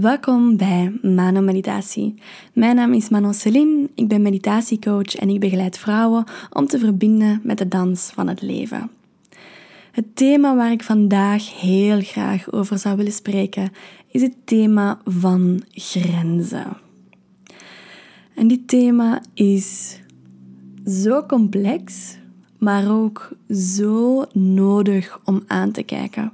Welkom bij Mano Meditatie. Mijn naam is Manon Celine, ik ben meditatiecoach en ik begeleid vrouwen om te verbinden met de dans van het leven. Het thema waar ik vandaag heel graag over zou willen spreken is het thema van grenzen. En dit thema is zo complex, maar ook zo nodig om aan te kijken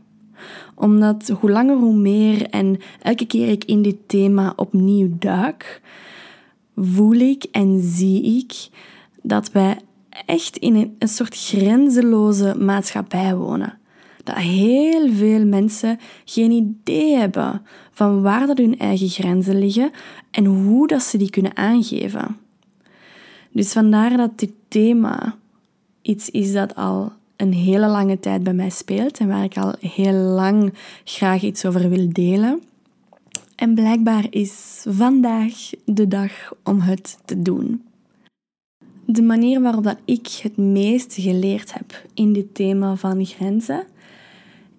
omdat hoe langer hoe meer en elke keer ik in dit thema opnieuw duik, voel ik en zie ik dat wij echt in een, soort grenzeloze maatschappij wonen. Dat heel veel mensen geen idee hebben van waar dat hun eigen grenzen liggen en hoe dat ze die kunnen aangeven. Dus vandaar dat dit thema iets is dat al een hele lange tijd bij mij speelt en waar ik al heel lang graag iets over wil delen. En blijkbaar is vandaag de dag om het te doen. De manier waarop dat ik het meest geleerd heb in dit thema van grenzen,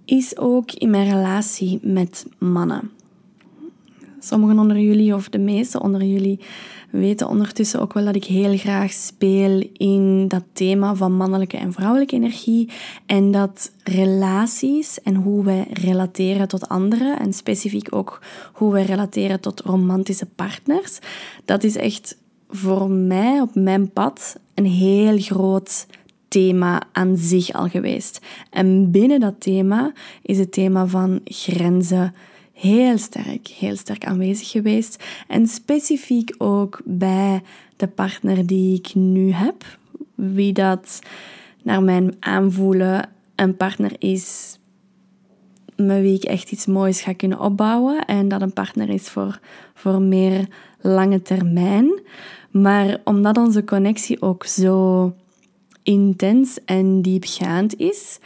is ook in mijn relatie met mannen. Sommigen onder jullie, of de meeste onder jullie, weten ondertussen ook wel dat ik heel graag speel in dat thema van mannelijke en vrouwelijke energie. En dat relaties en hoe wij relateren tot anderen, en specifiek ook hoe wij relateren tot romantische partners, dat is echt voor mij op mijn pad een heel groot thema aan zich al geweest. En binnen dat thema is het thema van grenzen heel sterk, heel sterk aanwezig geweest. En specifiek ook bij de partner die ik nu heb. Wie dat naar mijn aanvoelen een partner is met wie ik echt iets moois ga kunnen opbouwen. En dat een partner is voor, voor meer lange termijn. Maar omdat onze connectie ook zo intens en diepgaand is,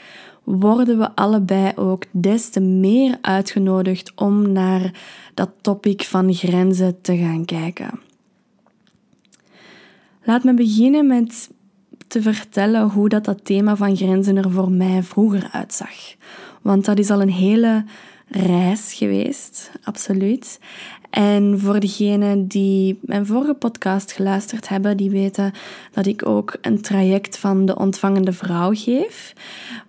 worden we allebei ook des te meer uitgenodigd om naar dat topic van grenzen te gaan kijken. Laat me beginnen met te vertellen hoe dat, dat thema van grenzen er voor mij vroeger uitzag. Want dat is al een hele reis geweest, absoluut. En voor degenen die mijn vorige podcast geluisterd hebben, die weten dat ik ook een traject van de ontvangende vrouw geef,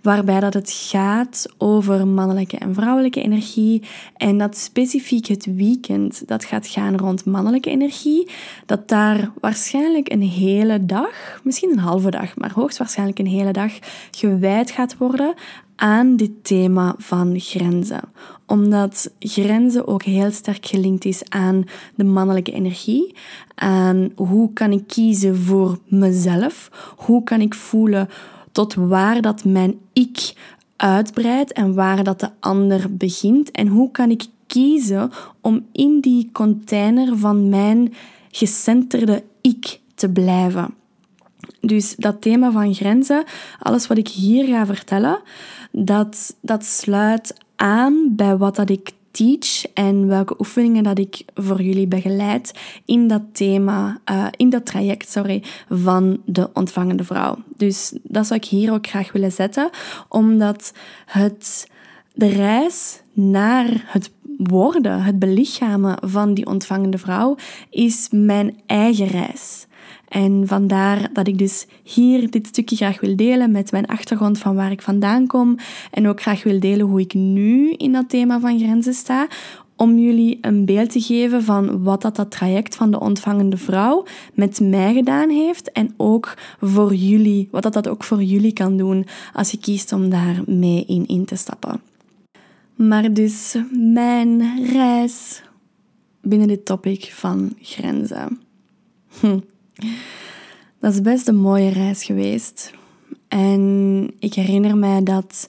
waarbij dat het gaat over mannelijke en vrouwelijke energie. En dat specifiek het weekend dat gaat gaan rond mannelijke energie, dat daar waarschijnlijk een hele dag, misschien een halve dag, maar hoogstwaarschijnlijk een hele dag gewijd gaat worden aan dit thema van grenzen. Omdat grenzen ook heel sterk gelinkt is aan de mannelijke energie. Aan hoe kan ik kiezen voor mezelf? Hoe kan ik voelen tot waar dat mijn ik uitbreidt en waar dat de ander begint? En hoe kan ik kiezen om in die container van mijn gecenterde ik te blijven? Dus dat thema van grenzen, alles wat ik hier ga vertellen, dat, dat sluit aan bij wat dat ik teach en welke oefeningen dat ik voor jullie begeleid in dat thema, uh, in dat traject, sorry, van de ontvangende vrouw. Dus dat zou ik hier ook graag willen zetten, omdat het, de reis naar het worden, het belichamen van die ontvangende vrouw, is mijn eigen reis. En vandaar dat ik dus hier dit stukje graag wil delen met mijn achtergrond van waar ik vandaan kom. En ook graag wil delen hoe ik nu in dat thema van grenzen sta. Om jullie een beeld te geven van wat dat, dat traject van de ontvangende vrouw met mij gedaan heeft. En ook voor jullie, wat dat, dat ook voor jullie kan doen als je kiest om daar mee in in te stappen. Maar dus mijn reis binnen dit topic van grenzen. Hm. Dat is best een mooie reis geweest. En ik herinner mij dat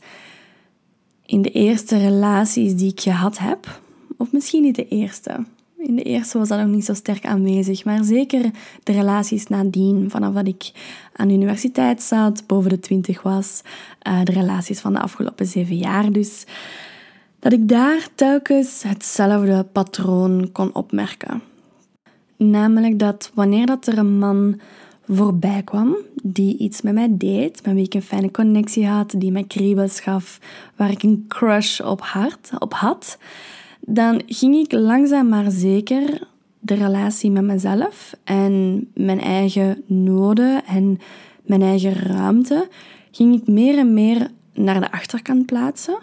in de eerste relaties die ik gehad heb, of misschien niet de eerste. In de eerste was dat nog niet zo sterk aanwezig, maar zeker de relaties nadien, vanaf dat ik aan de universiteit zat, boven de twintig was, eh, de relaties van de afgelopen zeven jaar dus, dat ik daar telkens hetzelfde patroon kon opmerken. Namelijk dat wanneer dat er een man voorbij kwam die iets met mij deed, met wie ik een fijne connectie had, die mij kriebels gaf, waar ik een crush op, hart, op had, dan ging ik langzaam maar zeker de relatie met mezelf en mijn eigen noden en mijn eigen ruimte, ging ik meer en meer naar de achterkant plaatsen,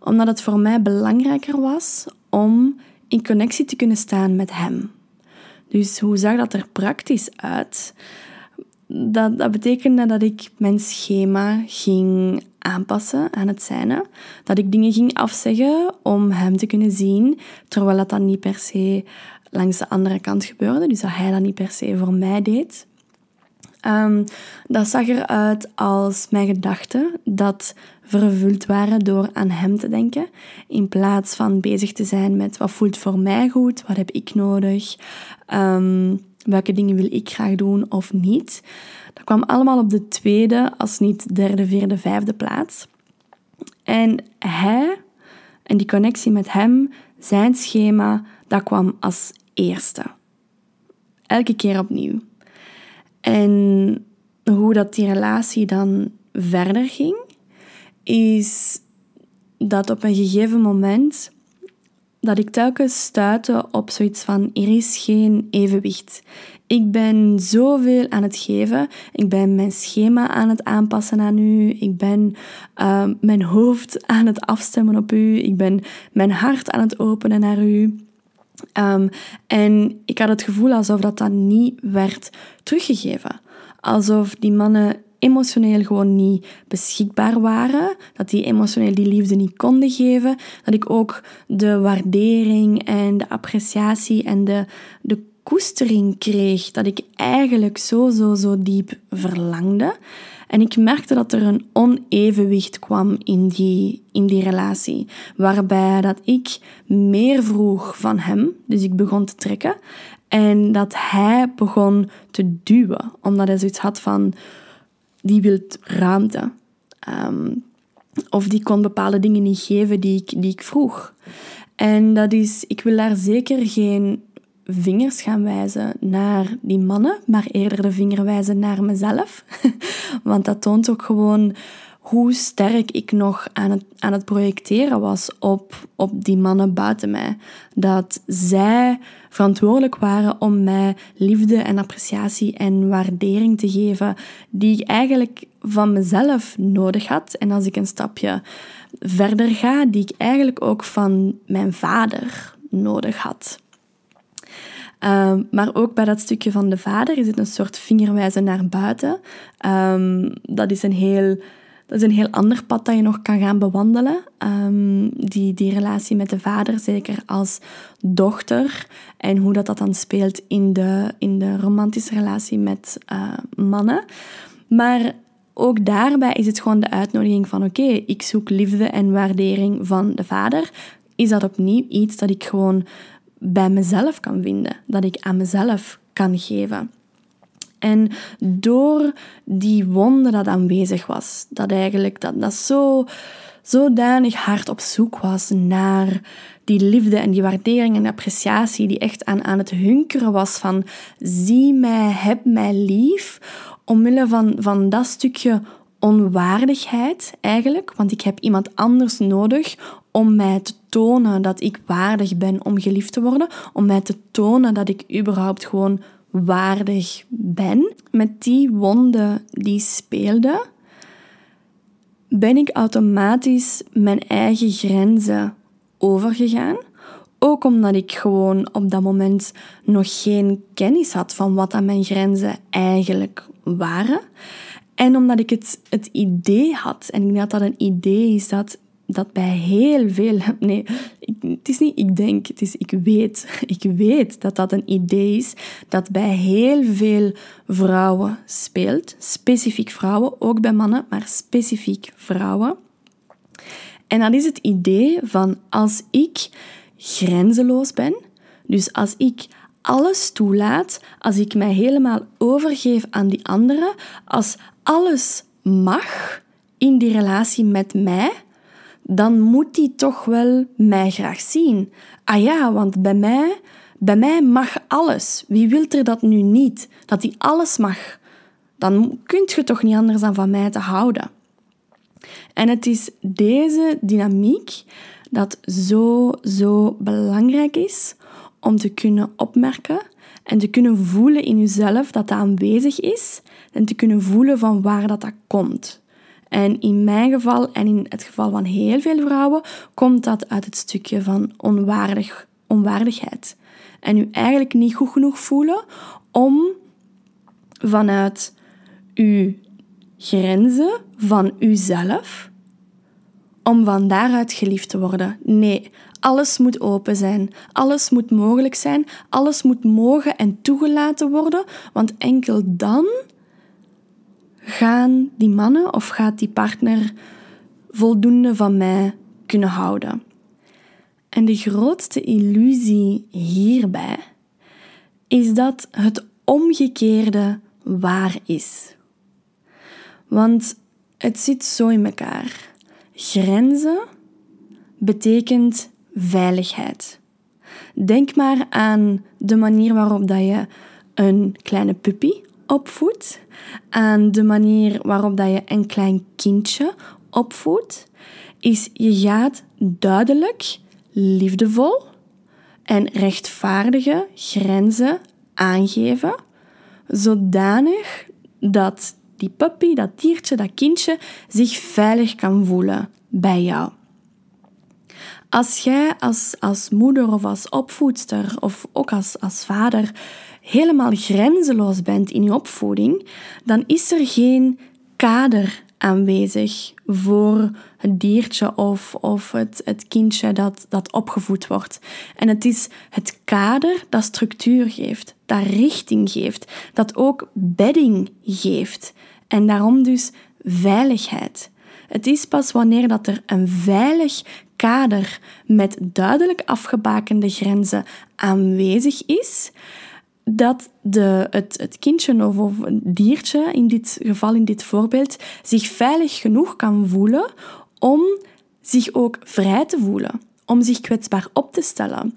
omdat het voor mij belangrijker was om in connectie te kunnen staan met hem. Dus hoe zag dat er praktisch uit? Dat, dat betekende dat ik mijn schema ging aanpassen aan het zijne. Dat ik dingen ging afzeggen om hem te kunnen zien, terwijl dat dan niet per se langs de andere kant gebeurde. Dus dat hij dat niet per se voor mij deed. Um, dat zag eruit als mijn gedachten dat vervuld waren door aan hem te denken, in plaats van bezig te zijn met wat voelt voor mij goed, wat heb ik nodig, um, welke dingen wil ik graag doen of niet. Dat kwam allemaal op de tweede, als niet derde, vierde, vijfde plaats. En hij en die connectie met hem, zijn schema, dat kwam als eerste. Elke keer opnieuw. En hoe dat die relatie dan verder ging, is dat op een gegeven moment dat ik telkens stuitte op zoiets van er is geen evenwicht. Ik ben zoveel aan het geven. Ik ben mijn schema aan het aanpassen aan u. Ik ben uh, mijn hoofd aan het afstemmen op u. Ik ben mijn hart aan het openen naar u. Um, en ik had het gevoel alsof dat dan niet werd teruggegeven. Alsof die mannen emotioneel gewoon niet beschikbaar waren, dat die emotioneel die liefde niet konden geven, dat ik ook de waardering en de appreciatie en de, de koestering kreeg, dat ik eigenlijk zo, zo, zo diep verlangde. En ik merkte dat er een onevenwicht kwam in die, in die relatie, waarbij dat ik meer vroeg van hem, dus ik begon te trekken, en dat hij begon te duwen, omdat hij zoiets had van, die wil ruimte. Ehm, of die kon bepaalde dingen niet geven die ik, die ik vroeg. En dat is, ik wil daar zeker geen vingers gaan wijzen naar die mannen, maar eerder de vinger wijzen naar mezelf. Want dat toont ook gewoon hoe sterk ik nog aan het, aan het projecteren was op, op die mannen buiten mij. Dat zij verantwoordelijk waren om mij liefde en appreciatie en waardering te geven, die ik eigenlijk van mezelf nodig had. En als ik een stapje verder ga, die ik eigenlijk ook van mijn vader nodig had. Ehm, maar ook bij dat stukje van de vader is het een soort vingerwijzen naar buiten. Um, dat is een heel dat is een heel ander pad dat je nog kan gaan bewandelen. Um, die, die relatie met de vader, zeker als dochter. En hoe dat, dat dan speelt in de, in de romantische relatie met uh, mannen. Maar ook daarbij is het gewoon de uitnodiging van oké, ik zoek liefde en waardering van de vader. Is dat opnieuw iets dat ik gewoon bij mezelf kan vinden? Dat ik aan mezelf kan geven? En door die wonde dat aanwezig was, dat eigenlijk dat, dat zo zodanig hard op zoek was naar die liefde en die waardering en appreciatie, die echt aan, aan het hunkeren was van zie mij, heb mij lief, omwille van, van dat stukje onwaardigheid eigenlijk, want ik heb iemand anders nodig om mij te tonen dat ik waardig ben om geliefd te worden, om mij te tonen dat ik überhaupt gewoon waardig ben. Met die wonden die speelden, ben ik automatisch mijn eigen grenzen overgegaan. Ook omdat ik gewoon op dat moment nog geen kennis had van wat aan mijn grenzen eigenlijk waren. En omdat ik het, het idee had, en ik denk dat dat een idee is dat dat bij heel veel. Nee, het is niet ik denk, het is ik weet. Ik weet dat dat een idee is dat bij heel veel vrouwen speelt. Specifiek vrouwen, ook bij mannen, maar specifiek vrouwen. En dat is het idee van als ik grenzeloos ben, dus als ik alles toelaat, als ik mij helemaal overgeef aan die anderen, als alles mag in die relatie met mij, dan moet die toch wel mij graag zien. Ah ja, want bij mij, bij mij mag alles. Wie wil er dat nu niet? Dat die alles mag. Dan kunt je toch niet anders dan van mij te houden. En het is deze dynamiek dat zo, zo belangrijk is om te kunnen opmerken en te kunnen voelen in jezelf dat dat aanwezig is en te kunnen voelen van waar dat, dat komt. En in mijn geval en in het geval van heel veel vrouwen komt dat uit het stukje van onwaardig, onwaardigheid. En u eigenlijk niet goed genoeg voelen om vanuit uw grenzen van uzelf, om van daaruit geliefd te worden. Nee, alles moet open zijn, alles moet mogelijk zijn, alles moet mogen en toegelaten worden, want enkel dan gaan die mannen of gaat die partner voldoende van mij kunnen houden. En de grootste illusie hierbij is dat het omgekeerde waar is. Want het zit zo in elkaar. Grenzen betekent veiligheid. Denk maar aan de manier waarop dat je een kleine puppy opvoedt, aan de manier waarop dat je een klein kindje opvoedt, is je gaat duidelijk, liefdevol en rechtvaardige grenzen aangeven, zodanig dat die puppy, dat diertje, dat kindje zich veilig kan voelen bij jou. Als jij als, als moeder of als opvoedster of ook als, als vader helemaal grenzeloos bent in je opvoeding, dan is er geen kader aanwezig voor het diertje of, of het, het kindje dat, dat opgevoed wordt. En het is het kader dat structuur geeft, dat richting geeft, dat ook bedding geeft. En daarom dus veiligheid. Het is pas wanneer dat er een veilig kader met duidelijk afgebakende grenzen aanwezig is, dat de, het, het kindje of, of diertje, in dit geval, in dit voorbeeld, zich veilig genoeg kan voelen om zich ook vrij te voelen, om zich kwetsbaar op te stellen.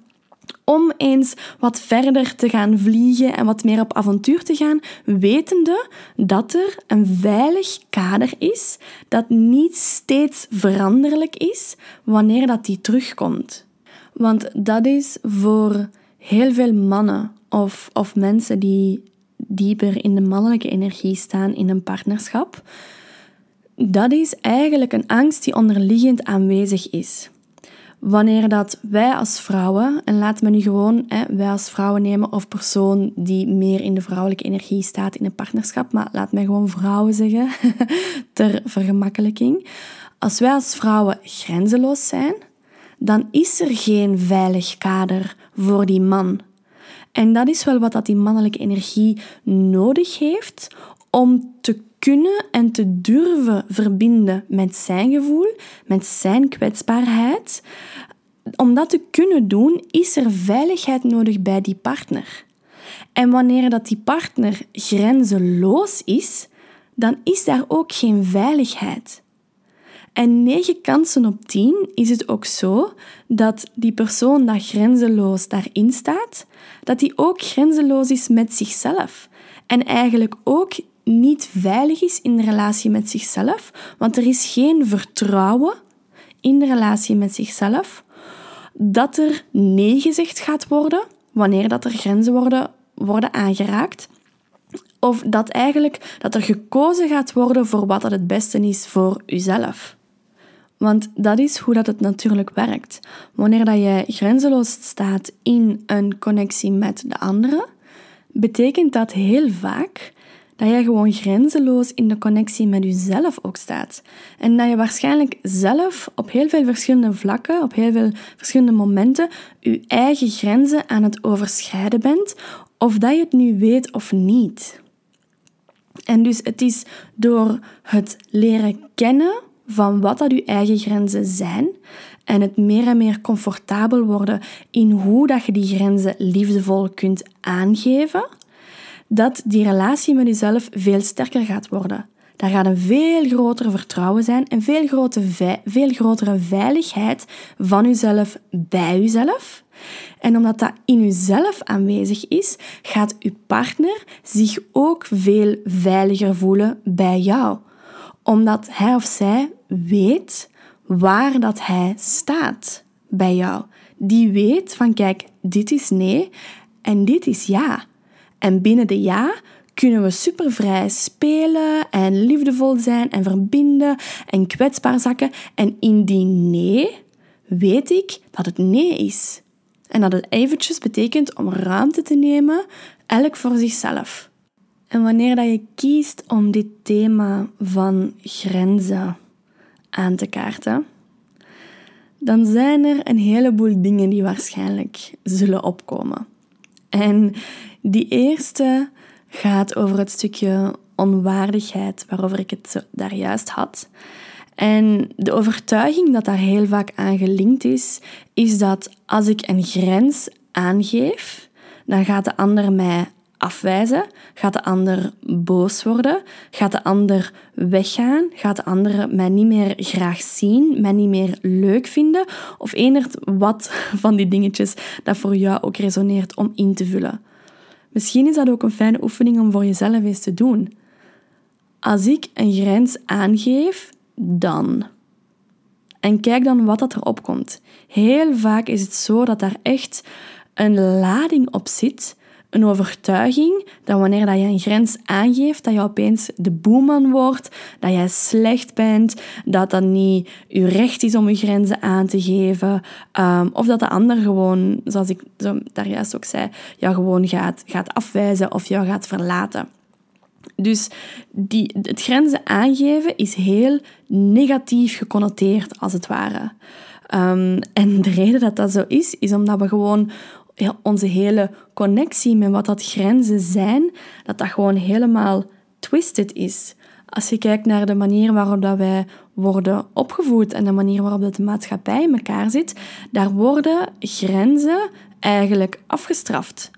Om eens wat verder te gaan vliegen en wat meer op avontuur te gaan, wetende dat er een veilig kader is dat niet steeds veranderlijk is wanneer dat die terugkomt. Want dat is voor heel veel mannen of, of mensen die dieper in de mannelijke energie staan in een partnerschap, dat is eigenlijk een angst die onderliggend aanwezig is. Wanneer dat wij als vrouwen, en laat me nu gewoon hè, wij als vrouwen nemen of persoon die meer in de vrouwelijke energie staat in een partnerschap, maar laat mij gewoon vrouwen zeggen, ter vergemakkelijking. Als wij als vrouwen grenzeloos zijn, dan is er geen veilig kader voor die man en dat is wel wat dat die mannelijke energie nodig heeft om te kunnen en te durven verbinden met zijn gevoel, met zijn kwetsbaarheid. Om dat te kunnen doen, is er veiligheid nodig bij die partner. En wanneer dat die partner grenzeloos is, dan is daar ook geen veiligheid. En 9 kansen op 10 is het ook zo dat die persoon dat grenzeloos daarin staat, dat die ook grenzeloos is met zichzelf. En eigenlijk ook niet veilig is in de relatie met zichzelf, want er is geen vertrouwen in de relatie met zichzelf dat er nee gezegd gaat worden wanneer dat er grenzen worden, worden aangeraakt. Of dat eigenlijk dat er gekozen gaat worden voor wat het beste is voor uzelf. Want dat is hoe dat het natuurlijk werkt. Wanneer dat je grenzeloos staat in een connectie met de andere, betekent dat heel vaak dat je gewoon grenzeloos in de connectie met jezelf ook staat. En dat je waarschijnlijk zelf op heel veel verschillende vlakken, op heel veel verschillende momenten, je eigen grenzen aan het overschrijden bent, of dat je het nu weet of niet. En dus het is door het leren kennen van wat dat uw eigen grenzen zijn en het meer en meer comfortabel worden in hoe dat je die grenzen liefdevol kunt aangeven, dat die relatie met jezelf veel sterker gaat worden. Daar gaat een veel groter vertrouwen zijn en veel, grote, veel grotere veiligheid van jezelf bij jezelf. En omdat dat in jezelf aanwezig is, gaat uw partner zich ook veel veiliger voelen bij jou. Omdat hij of zij weet waar dat hij staat bij jou. Die weet van kijk, dit is nee en dit is ja. En binnen de ja kunnen we supervrij spelen en liefdevol zijn en verbinden en kwetsbaar zakken. En in die nee weet ik dat het nee is. En dat het eventjes betekent om ruimte te nemen, elk voor zichzelf. En wanneer dat je kiest om dit thema van grenzen aan te kaarten, dan zijn er een heleboel dingen die waarschijnlijk zullen opkomen. En die eerste gaat over het stukje onwaardigheid waarover ik het daar juist had. En de overtuiging dat daar heel vaak aan gelinkt is, is dat als ik een grens aangeef, dan gaat de ander mij afwijzen, gaat de ander boos worden, gaat de ander weggaan, gaat de ander mij niet meer graag zien, mij niet meer leuk vinden, of enert wat van die dingetjes dat voor jou ook resoneert om in te vullen. Misschien is dat ook een fijne oefening om voor jezelf eens te doen. Als ik een grens aangeef, dan. En kijk dan wat dat erop komt. Heel vaak is het zo dat daar echt een lading op zit, een overtuiging dat wanneer dat je een grens aangeeft, dat je opeens de boeman wordt, dat jij slecht bent, dat dat niet je recht is om je grenzen aan te geven, um, of dat de ander gewoon, zoals ik daar juist ook zei, jou gewoon gaat, gaat afwijzen of jou gaat verlaten. Dus die, het grenzen aangeven is heel negatief geconnoteerd, als het ware. Um, en de reden dat dat zo is, is omdat we gewoon onze hele connectie met wat dat grenzen zijn, dat dat gewoon helemaal twisted is. Als je kijkt naar de manier waarop dat wij worden opgevoed en de manier waarop dat de maatschappij in elkaar zit, daar worden grenzen eigenlijk afgestraft.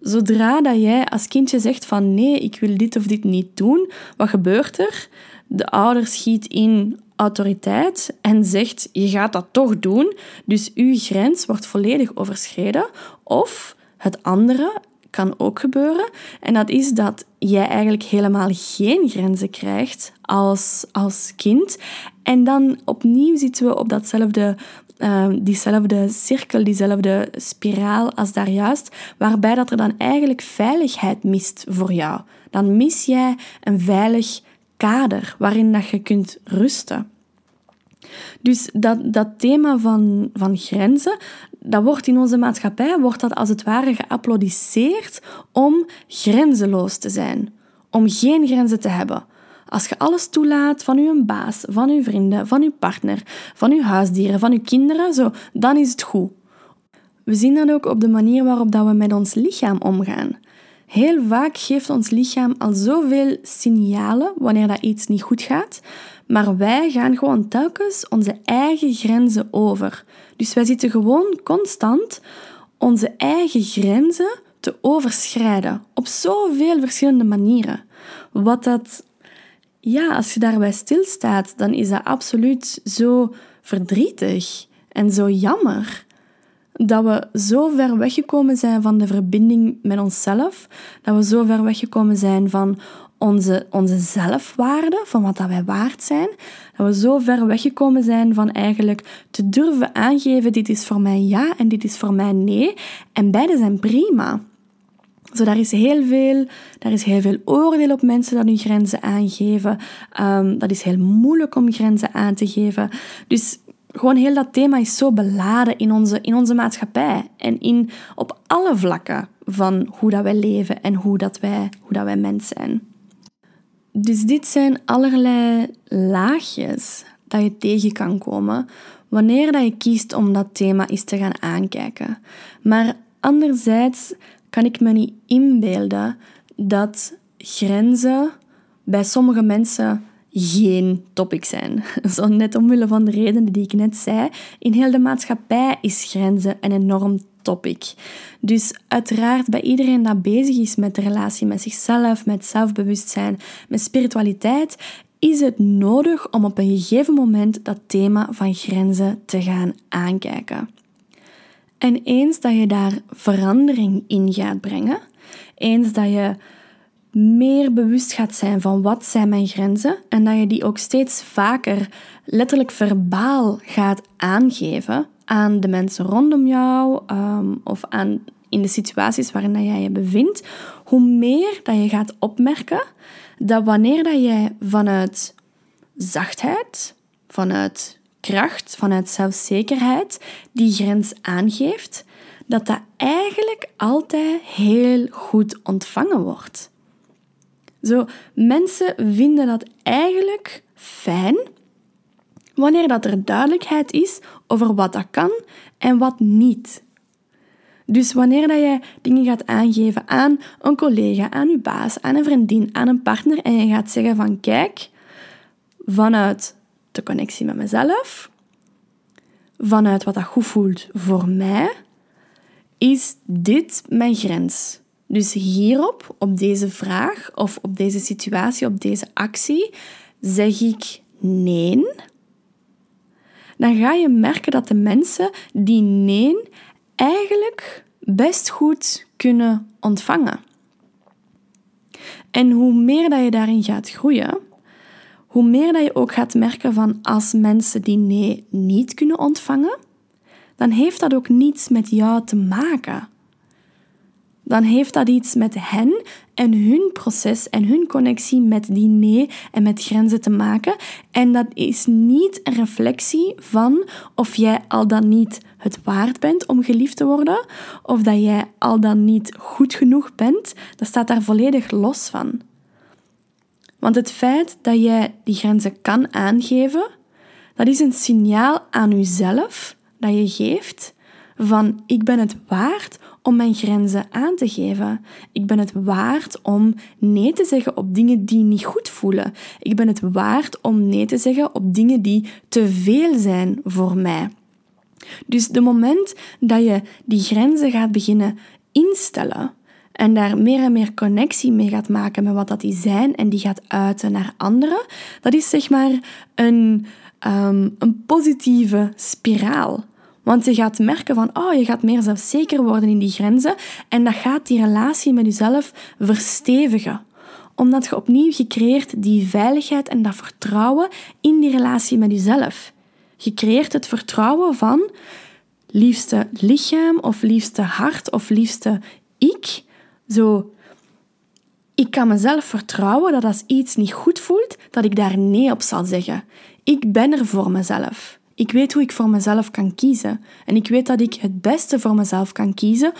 Zodra dat jij als kindje zegt van nee, ik wil dit of dit niet doen, wat gebeurt er? De ouder schiet in autoriteit en zegt je gaat dat toch doen, dus uw grens wordt volledig overschreden. Of het andere kan ook gebeuren en dat is dat jij eigenlijk helemaal geen grenzen krijgt als, als kind. En dan opnieuw zitten we op datzelfde uh, diezelfde cirkel, diezelfde spiraal als daar juist, waarbij dat er dan eigenlijk veiligheid mist voor jou. Dan mis jij een veilig waarin dat je kunt rusten. Dus dat, dat thema van, van grenzen, dat wordt in onze maatschappij wordt dat als het ware geapplaudisseerd om grenzeloos te zijn, om geen grenzen te hebben. Als je alles toelaat van uw baas, van uw vrienden, van uw partner, van uw huisdieren, van uw kinderen, zo, dan is het goed. We zien dat ook op de manier waarop dat we met ons lichaam omgaan. Heel vaak geeft ons lichaam al zoveel signalen wanneer dat iets niet goed gaat, maar wij gaan gewoon telkens onze eigen grenzen over. Dus wij zitten gewoon constant onze eigen grenzen te overschrijden op zoveel verschillende manieren. Wat dat ja, als je daarbij stilstaat, dan is dat absoluut zo verdrietig en zo jammer. Dat we zo ver weggekomen zijn van de verbinding met onszelf, dat we zo ver weggekomen zijn van onze, onze zelfwaarde, van wat dat wij waard zijn, dat we zo ver weggekomen zijn van eigenlijk te durven aangeven, dit is voor mij ja en dit is voor mij nee, en beide zijn prima. Zo, daar, is heel veel, daar is heel veel oordeel op mensen dat hun grenzen aangeven. Um, dat is heel moeilijk om grenzen aan te geven. Dus gewoon heel dat thema is zo beladen in onze, in onze maatschappij. En in, op alle vlakken van hoe dat wij leven en hoe dat wij, hoe dat wij mens zijn. Dus dit zijn allerlei laagjes dat je tegen kan komen wanneer dat je kiest om dat thema eens te gaan aankijken. Maar anderzijds kan ik me niet inbeelden dat grenzen bij sommige mensen geen topic zijn. Zo net omwille van de redenen die ik net zei. In heel de maatschappij is grenzen een enorm topic. Dus uiteraard bij iedereen dat bezig is met de relatie met zichzelf, met zelfbewustzijn, met spiritualiteit, is het nodig om op een gegeven moment dat thema van grenzen te gaan aankijken. En eens dat je daar verandering in gaat brengen, eens dat je meer bewust gaat zijn van wat zijn mijn grenzen en dat je die ook steeds vaker letterlijk verbaal gaat aangeven, aan de mensen rondom jou um, of aan in de situaties waarin jij je bevindt, hoe meer dat je gaat opmerken dat wanneer dat jij vanuit zachtheid, vanuit kracht, vanuit zelfzekerheid die grens aangeeft, dat dat eigenlijk altijd heel goed ontvangen wordt. Zo, mensen vinden dat eigenlijk fijn wanneer dat er duidelijkheid is over wat dat kan en wat niet. Dus wanneer dat jij dingen gaat aangeven aan een collega, aan je baas, aan een vriendin, aan een partner en je gaat zeggen van kijk, vanuit de connectie met mezelf, vanuit wat dat goed voelt voor mij, is dit mijn grens. Dus hierop, op deze vraag of op deze situatie, op deze actie, zeg ik nee. Dan ga je merken dat de mensen die nee eigenlijk best goed kunnen ontvangen. En hoe meer dat je daarin gaat groeien, hoe meer dat je ook gaat merken van als mensen die nee niet kunnen ontvangen, dan heeft dat ook niets met jou te maken. Dan heeft dat iets met hen en hun proces en hun connectie met die nee en met grenzen te maken. En dat is niet een reflectie van of jij al dan niet het waard bent om geliefd te worden, of dat jij al dan niet goed genoeg bent. Dat staat daar volledig los van. Want het feit dat jij die grenzen kan aangeven, dat is een signaal aan jezelf dat je geeft van ik ben het waard om mijn grenzen aan te geven. Ik ben het waard om nee te zeggen op dingen die niet goed voelen. Ik ben het waard om nee te zeggen op dingen die te veel zijn voor mij. Dus de moment dat je die grenzen gaat beginnen instellen en daar meer en meer connectie mee gaat maken met wat dat die zijn en die gaat uiten naar anderen, dat is zeg maar een, um, een positieve spiraal. Want je gaat merken van, oh, je gaat meer zelfzeker worden in die grenzen en dat gaat die relatie met jezelf verstevigen. Omdat je opnieuw gecreëerd die veiligheid en dat vertrouwen in die relatie met jezelf. Je creëert het vertrouwen van liefste lichaam of liefste hart of liefste ik. Zo, ik kan mezelf vertrouwen dat als iets niet goed voelt, dat ik daar nee op zal zeggen. Ik ben er voor mezelf. Ik weet hoe ik voor mezelf kan kiezen. En ik weet dat ik het beste voor mezelf kan kiezen,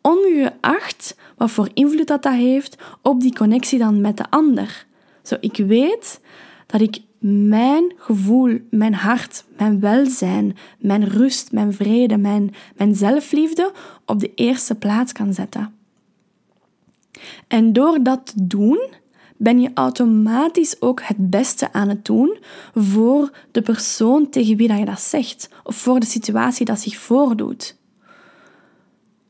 ongeacht wat voor invloed dat, dat heeft op die connectie dan met de ander. Zo, ik weet dat ik mijn gevoel, mijn hart, mijn welzijn, mijn rust, mijn vrede, mijn, mijn zelfliefde op de eerste plaats kan zetten. En door dat te doen, ben je automatisch ook het beste aan het doen voor de persoon tegen wie dat je dat zegt, of voor de situatie dat zich voordoet.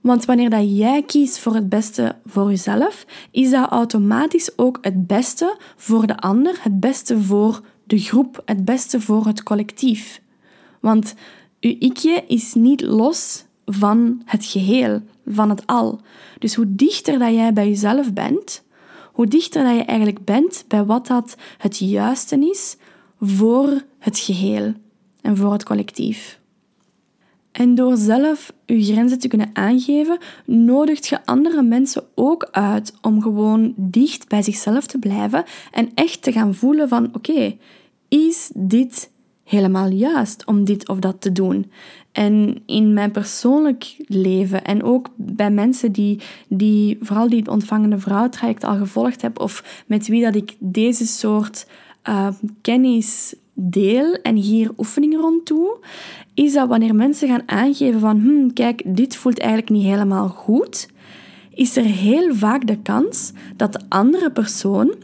Want wanneer dat jij kiest voor het beste voor jezelf, is dat automatisch ook het beste voor de ander, het beste voor de groep, het beste voor het collectief. Want uw ikje is niet los van het geheel, van het al. Dus hoe dichter dat jij bij jezelf bent, hoe dichter dat je eigenlijk bent bij wat dat het juiste is voor het geheel en voor het collectief. En door zelf je grenzen te kunnen aangeven, nodigt je andere mensen ook uit om gewoon dicht bij zichzelf te blijven en echt te gaan voelen van oké, is dit helemaal juist om dit of dat te doen? En in mijn persoonlijk leven en ook bij mensen die, die vooral die ontvangende vrouw-traject al gevolgd heb of met wie dat ik deze soort uh, kennis deel en hier oefeningen rond doe, is dat wanneer mensen gaan aangeven van hm, kijk, dit voelt eigenlijk niet helemaal goed, is er heel vaak de kans dat de andere persoon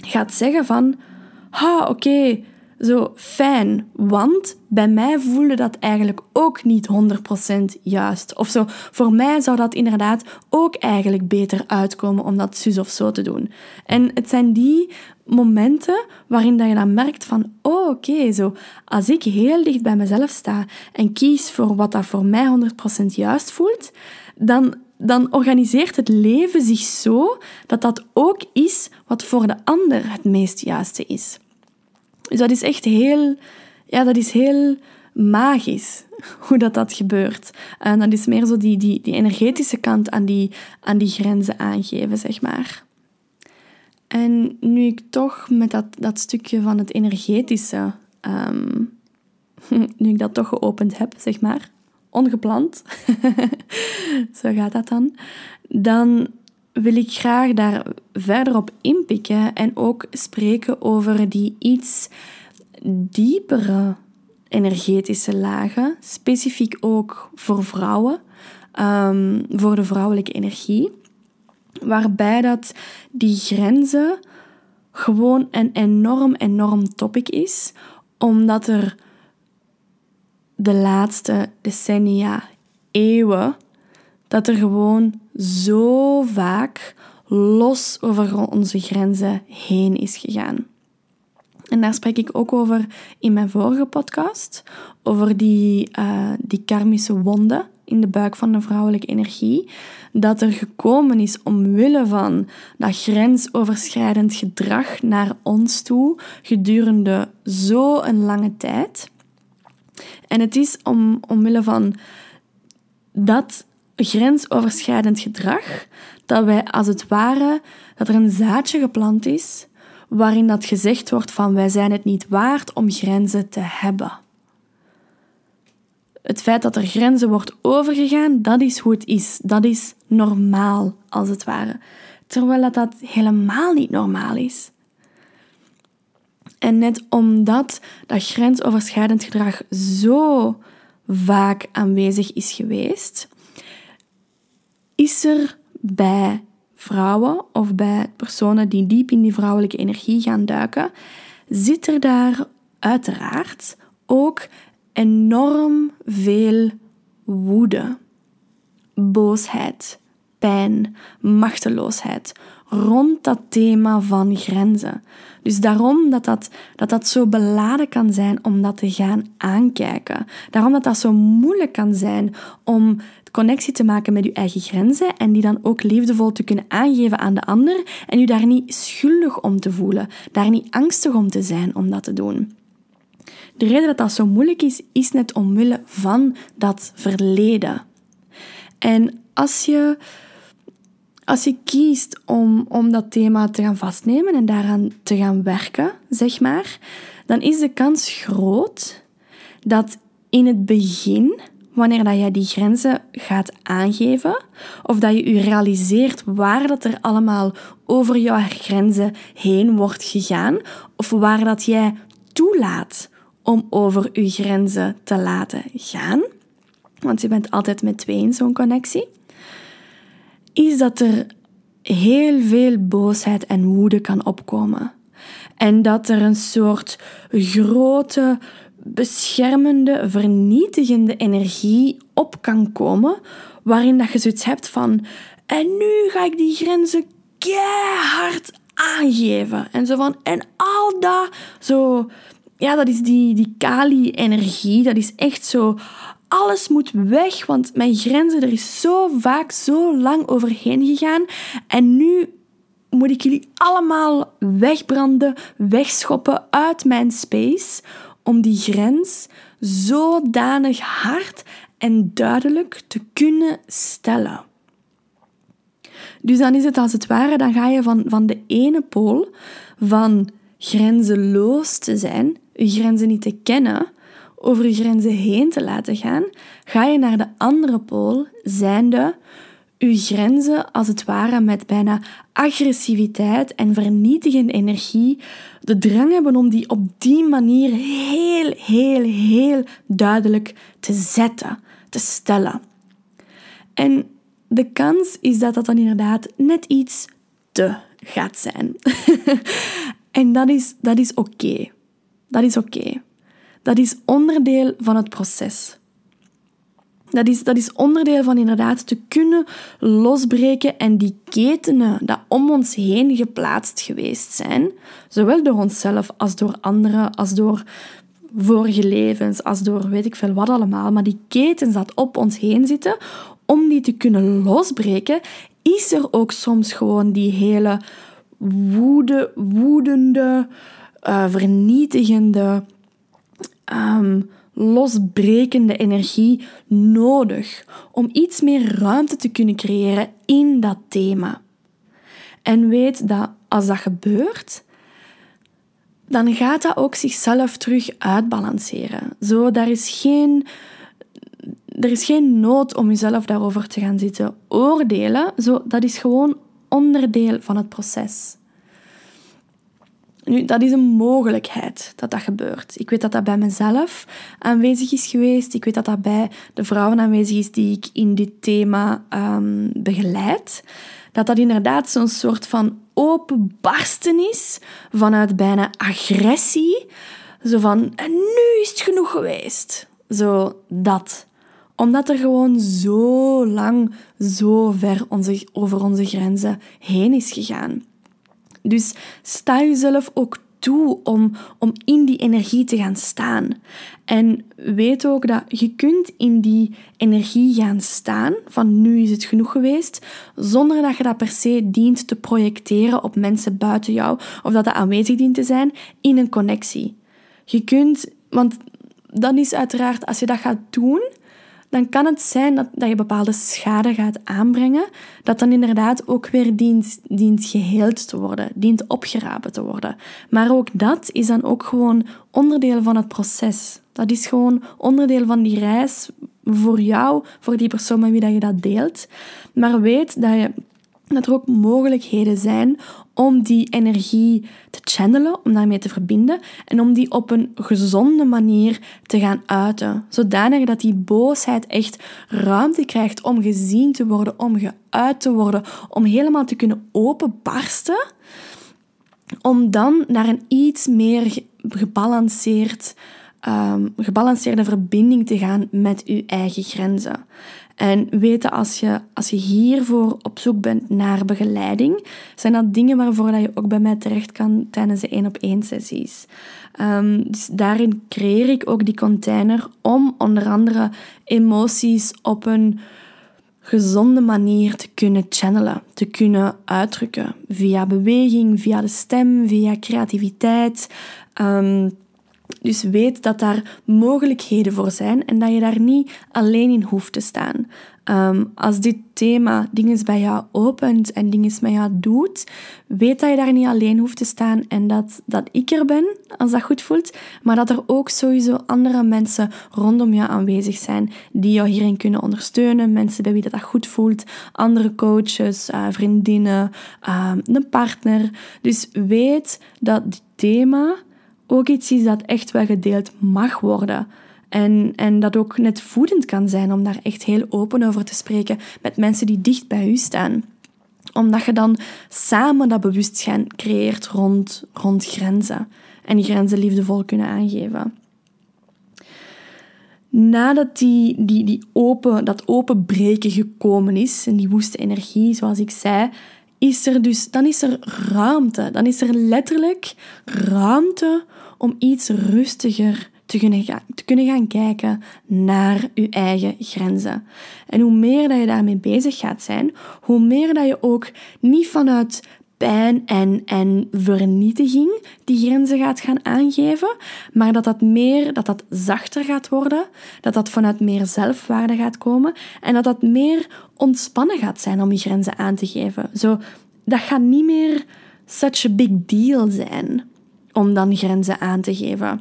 gaat zeggen van ha, oké, zo fijn, want bij mij voelde dat eigenlijk ook niet 100% juist. Of zo, voor mij zou dat inderdaad ook eigenlijk beter uitkomen om dat zus of zo te doen. En het zijn die momenten waarin dat je dan merkt van, oh oké, zo, als ik heel dicht bij mezelf sta en kies voor wat dat voor mij 100% juist voelt, dan, dan organiseert het leven zich zo dat dat ook is wat voor de ander het meest juiste is. Dus dat is echt heel, ja, dat is heel magisch hoe dat, dat gebeurt. En dat is meer zo die, die, die energetische kant aan die, aan die grenzen aangeven, zeg maar. En nu ik toch met dat, dat stukje van het energetische, ehm, nu ik dat toch geopend heb, zeg maar, ongepland, zo gaat dat dan, dan wil ik graag daar verder op inpikken en ook spreken over die iets diepere energetische lagen, specifiek ook voor vrouwen, um, voor de vrouwelijke energie, waarbij dat die grenzen gewoon een enorm, enorm topic is, omdat er de laatste decennia, eeuwen, dat er gewoon zo vaak los over onze grenzen heen is gegaan. En daar spreek ik ook over in mijn vorige podcast, over die, uh, die karmische wonden in de buik van de vrouwelijke energie, dat er gekomen is omwille van dat grensoverschrijdend gedrag naar ons toe gedurende zo'n lange tijd. En het is om, omwille van dat grensoverschrijdend gedrag dat wij als het ware, dat er een zaadje geplant is waarin dat gezegd wordt van wij zijn het niet waard om grenzen te hebben. Het feit dat er grenzen wordt overgegaan, dat is hoe het is. Dat is normaal, als het ware. Terwijl dat, dat helemaal niet normaal is. En net omdat dat grensoverschrijdend gedrag zo vaak aanwezig is geweest, is er bij vrouwen of bij personen die diep in die vrouwelijke energie gaan duiken, zit er daar uiteraard ook enorm veel woede, boosheid, pijn, machteloosheid rond dat thema van grenzen. Dus daarom dat dat, dat dat zo beladen kan zijn om dat te gaan aankijken. Daarom dat dat zo moeilijk kan zijn om connectie te maken met je eigen grenzen en die dan ook liefdevol te kunnen aangeven aan de ander en je daar niet schuldig om te voelen, daar niet angstig om te zijn om dat te doen. De reden dat dat zo moeilijk is, is net omwille van dat verleden. En als je, als je kiest om, om dat thema te gaan vastnemen en daaraan te gaan werken, zeg maar, dan is de kans groot dat in het begin wanneer dat jij die grenzen gaat aangeven, of dat je je realiseert waar dat er allemaal over jouw grenzen heen wordt gegaan, of waar dat jij toelaat om over je grenzen te laten gaan, want je bent altijd met twee in zo'n connectie, is dat er heel veel boosheid en woede kan opkomen. En dat er een soort grote beschermende, vernietigende energie op kan komen, waarin dat je zoiets hebt van en nu ga ik die grenzen keihard aangeven. En zo van, en al dat, zo, ja, dat is die, die Kali-energie, dat is echt zo, alles moet weg, want mijn grenzen, er is zo vaak, zo lang overheen gegaan. En nu moet ik jullie allemaal wegbranden, wegschoppen uit mijn space, om die grens zodanig hard en duidelijk te kunnen stellen. Dus dan is het als het ware, dan ga je van, van de ene pool van grenzeloos te zijn, je grenzen niet te kennen, over je grenzen heen te laten gaan, ga je naar de andere pool, zijnde uw grenzen als het ware met bijna agressiviteit en vernietigende energie de drang hebben om die op die manier heel, heel, heel duidelijk te zetten, te stellen. En de kans is dat dat dan inderdaad net iets te gaat zijn. en dat is, dat is oké. Dat is oké. Dat is onderdeel van het proces. Dat is, dat is onderdeel van inderdaad te kunnen losbreken en die ketenen dat om ons heen geplaatst geweest zijn, zowel door onszelf als door anderen, als door vorige levens, als door weet ik veel wat allemaal, maar die ketens dat op ons heen zitten, om die te kunnen losbreken, is er ook soms gewoon die hele woede, woedende, uh, vernietigende, um, losbrekende energie nodig om iets meer ruimte te kunnen creëren in dat thema. En weet dat als dat gebeurt, dan gaat dat ook zichzelf terug uitbalanceren. Zo, daar is geen, er is geen nood om jezelf daarover te gaan zitten oordelen. Zo, dat is gewoon onderdeel van het proces. Nu, dat is een mogelijkheid dat dat gebeurt. Ik weet dat dat bij mezelf aanwezig is geweest. Ik weet dat dat bij de vrouwen aanwezig is die ik in dit thema um, begeleid. Dat dat inderdaad zo'n soort van openbarsten is vanuit bijna agressie. Zo van, en nu is het genoeg geweest. Zo dat. Omdat er gewoon zo lang, zo ver onze, over onze grenzen heen is gegaan. Dus sta jezelf ook toe om, om in die energie te gaan staan. En weet ook dat je kunt in die energie gaan staan, van nu is het genoeg geweest, zonder dat je dat per se dient te projecteren op mensen buiten jou, of dat dat aanwezig dient te zijn in een connectie. Je kunt, want dan is uiteraard, als je dat gaat doen, dan kan het zijn dat, dat je bepaalde schade gaat aanbrengen, dat dan inderdaad ook weer dient, dient geheeld te worden, dient opgerapen te worden. Maar ook dat is dan ook gewoon onderdeel van het proces. Dat is gewoon onderdeel van die reis voor jou, voor die persoon met wie dat je dat deelt. Maar weet dat je dat er ook mogelijkheden zijn om die energie te channelen, om daarmee te verbinden en om die op een gezonde manier te gaan uiten. Zodanig dat die boosheid echt ruimte krijgt om gezien te worden, om geuit te worden, om helemaal te kunnen openbarsten. Om dan naar een iets meer gebalanceerd, um, gebalanceerde verbinding te gaan met uw eigen grenzen. En weten als je, als je hiervoor op zoek bent naar begeleiding, zijn dat dingen waarvoor dat je ook bij mij terecht kan tijdens de één op één sessies. Um, dus daarin creëer ik ook die container om onder andere emoties op een gezonde manier te kunnen channelen, te kunnen uitdrukken. Via beweging, via de stem, via creativiteit. Um, dus weet dat daar mogelijkheden voor zijn en dat je daar niet alleen in hoeft te staan. Ehm, als dit thema dingen bij jou opent en dingen met jou doet, weet dat je daar niet alleen hoeft te staan en dat, dat ik er ben, als dat goed voelt, maar dat er ook sowieso andere mensen rondom jou aanwezig zijn die jou hierin kunnen ondersteunen, mensen bij wie dat, dat goed voelt, andere coaches, uh, vriendinnen, uh, een partner. Dus weet dat dit thema ook iets is dat echt wel gedeeld mag worden. En, en dat ook net voedend kan zijn om daar echt heel open over te spreken met mensen die dicht bij u staan. Omdat je dan samen dat bewustzijn creëert rond, rond grenzen. En die grenzen liefdevol kunnen aangeven. Nadat die, die, die open, dat openbreken gekomen is, en die woeste energie, zoals ik zei, is er dus, dan is er ruimte. Dan is er letterlijk ruimte om iets rustiger te kunnen, gaan, te kunnen gaan kijken naar je eigen grenzen. En hoe meer dat je daarmee bezig gaat zijn, hoe meer dat je ook niet vanuit pijn en, en vernietiging die grenzen gaat gaan aangeven, maar dat dat meer, dat dat zachter gaat worden, dat dat vanuit meer zelfwaarde gaat komen en dat dat meer ontspannen gaat zijn om die grenzen aan te geven. Zo, dat gaat niet meer such a big deal zijn om dan grenzen aan te geven.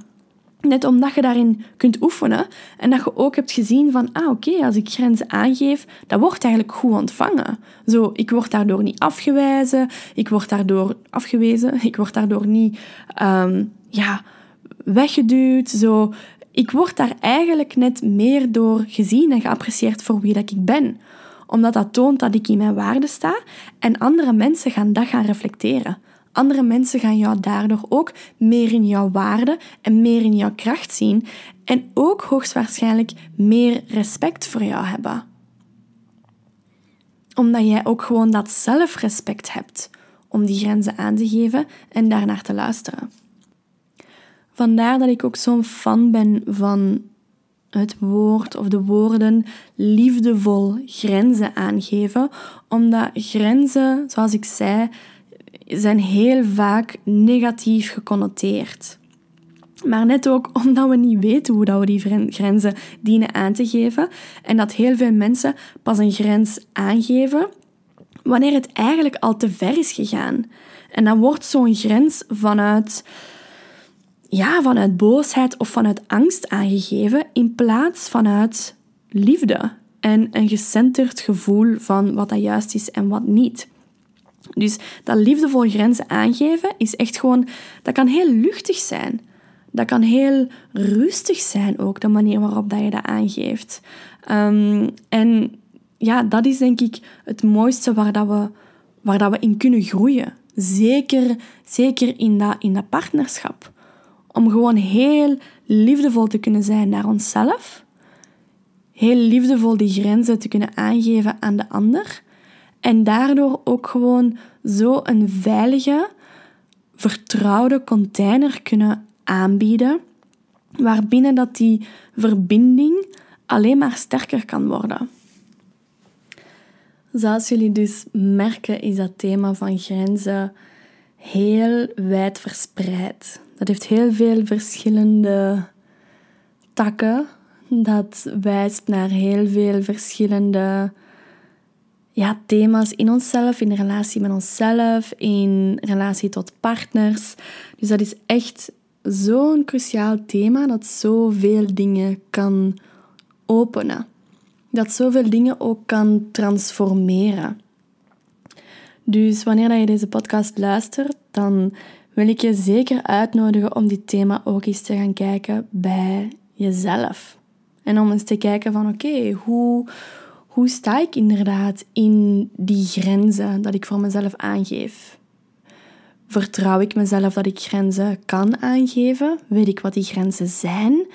Net omdat je daarin kunt oefenen en dat je ook hebt gezien van, ah oké, als ik grenzen aangeef, dat wordt eigenlijk goed ontvangen. Zo, ik word daardoor niet afgewezen, ik word daardoor afgewezen, ik word daardoor niet um, ja, weggeduwd. Zo, ik word daar eigenlijk net meer door gezien en geapprecieerd voor wie dat ik ben. Omdat dat toont dat ik in mijn waarde sta en andere mensen gaan dat gaan reflecteren. Andere mensen gaan jou daardoor ook meer in jouw waarde en meer in jouw kracht zien en ook hoogstwaarschijnlijk meer respect voor jou hebben. Omdat jij ook gewoon dat zelfrespect hebt om die grenzen aan te geven en daarnaar te luisteren. Vandaar dat ik ook zo'n fan ben van het woord of de woorden liefdevol grenzen aangeven, omdat grenzen, zoals ik zei, zijn heel vaak negatief geconnoteerd. Maar net ook omdat we niet weten hoe dat we die grenzen dienen aan te geven. En dat heel veel mensen pas een grens aangeven wanneer het eigenlijk al te ver is gegaan. En dan wordt zo'n grens vanuit, ja, vanuit boosheid of vanuit angst aangegeven in plaats vanuit liefde en een gecenterd gevoel van wat dat juist is en wat niet. Dus dat liefdevol grenzen aangeven is echt gewoon, dat kan heel luchtig zijn. Dat kan heel rustig zijn ook, de manier waarop dat je dat aangeeft. Um, en ja, dat is denk ik het mooiste waar, dat we, waar dat we in kunnen groeien. Zeker, zeker in, dat, in dat partnerschap. Om gewoon heel liefdevol te kunnen zijn naar onszelf. Heel liefdevol die grenzen te kunnen aangeven aan de ander. En daardoor ook gewoon zo een veilige, vertrouwde container kunnen aanbieden. Waarbinnen dat die verbinding alleen maar sterker kan worden. Zoals jullie dus merken, is dat thema van grenzen heel wijd verspreid. Dat heeft heel veel verschillende takken. Dat wijst naar heel veel verschillende ja, thema's in onszelf, in relatie met onszelf, in relatie tot partners. Dus dat is echt zo'n cruciaal thema dat zoveel dingen kan openen dat zoveel dingen ook kan transformeren. Dus wanneer je deze podcast luistert, dan wil ik je zeker uitnodigen om dit thema ook eens te gaan kijken bij jezelf. En om eens te kijken van oké, hoe, hoe sta ik inderdaad in die grenzen dat ik voor mezelf aangeef? Vertrouw ik mezelf dat ik grenzen kan aangeven? Weet ik wat die grenzen zijn?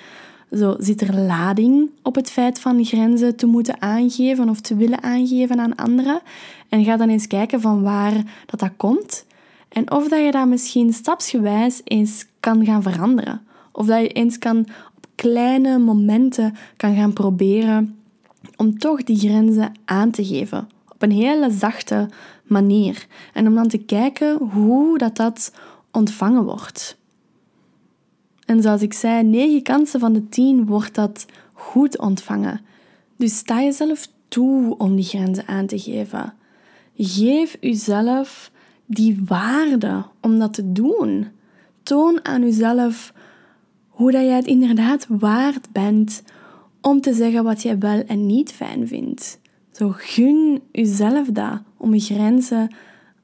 Zo zit er lading op het feit van grenzen te moeten aangeven of te willen aangeven aan anderen. En ga dan eens kijken van waar dat, dat komt. En of dat je dat misschien stapsgewijs eens kan gaan veranderen. Of dat je eens kan op kleine momenten kan gaan proberen om toch die grenzen aan te geven. Op een hele zachte manier. En om dan te kijken hoe dat, dat ontvangen wordt. En zoals ik zei, 9 kansen van de 10 wordt dat goed ontvangen. Dus sta jezelf toe om die grenzen aan te geven. Geef jezelf die waarde om dat te doen. Toon aan jezelf hoe dat jij het inderdaad waard bent om te zeggen wat jij wel en niet fijn vindt. Zo gun jezelf dat om je grenzen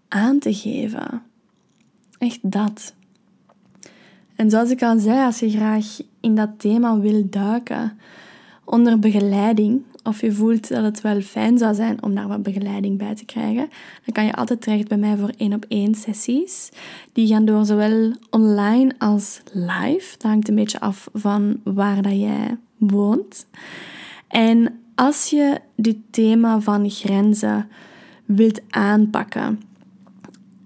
aan te geven. Echt dat. En zoals ik al zei, als je graag in dat thema wil duiken, onder begeleiding, of je voelt dat het wel fijn zou zijn om daar wat begeleiding bij te krijgen, dan kan je altijd terecht bij mij voor één op één sessies. Die gaan door zowel online als live. Dat hangt een beetje af van waar dat jij woont. En als je dit thema van grenzen wilt aanpakken,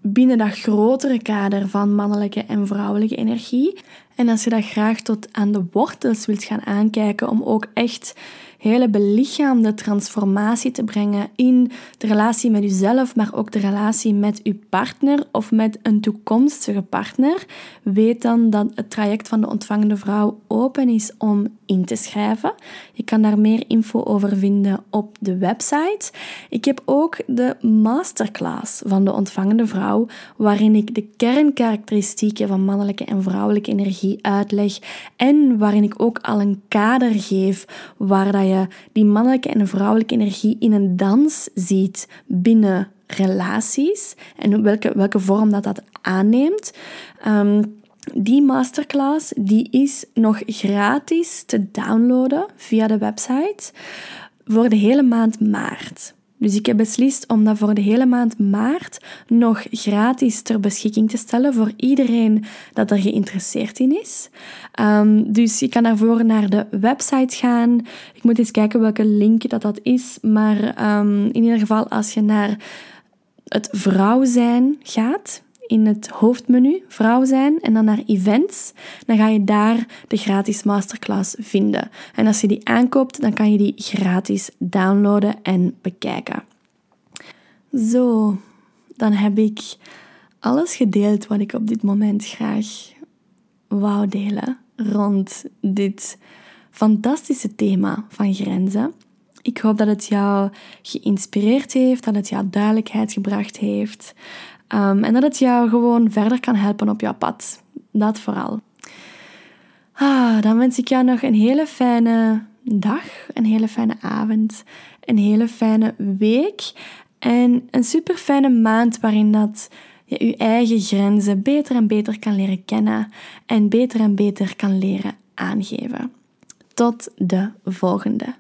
binnen dat grotere kader van mannelijke en vrouwelijke energie. En als je dat graag tot aan de wortels wilt gaan aankijken om ook echt hele belichaamde transformatie te brengen in de relatie met uzelf, maar ook de relatie met uw partner of met een toekomstige partner, weet dan dat het traject van de ontvangende vrouw open is om in te schrijven. Je kan daar meer info over vinden op de website. Ik heb ook de masterclass van de ontvangende vrouw, waarin ik de kernkarakteristieken van mannelijke en vrouwelijke energie uitleg en waarin ik ook al een kader geef waar dat je die mannelijke en vrouwelijke energie in een dans ziet binnen relaties en welke, welke vorm dat dat aanneemt. Ehm, die masterclass die is nog gratis te downloaden via de website voor de hele maand maart. Dus ik heb beslist om dat voor de hele maand maart nog gratis ter beschikking te stellen voor iedereen dat er geïnteresseerd in is. Um, dus je kan daarvoor naar de website gaan. Ik moet eens kijken welke link dat, dat is. Maar um, in ieder geval als je naar het vrouw zijn gaat, in het hoofdmenu vrouw zijn en dan naar events, dan ga je daar de gratis masterclass vinden. En als je die aankoopt, dan kan je die gratis downloaden en bekijken. Zo, dan heb ik alles gedeeld wat ik op dit moment graag wou delen rond dit fantastische thema van grenzen. Ik hoop dat het jou geïnspireerd heeft, dat het jou duidelijkheid gebracht heeft um, en dat het jou gewoon verder kan helpen op jouw pad. Dat vooral. Ah, dan wens ik jou nog een hele fijne dag, een hele fijne avond, een hele fijne week en een super fijne maand waarin dat je je eigen grenzen beter en beter kan leren kennen en beter en beter kan leren aangeven. Tot de volgende.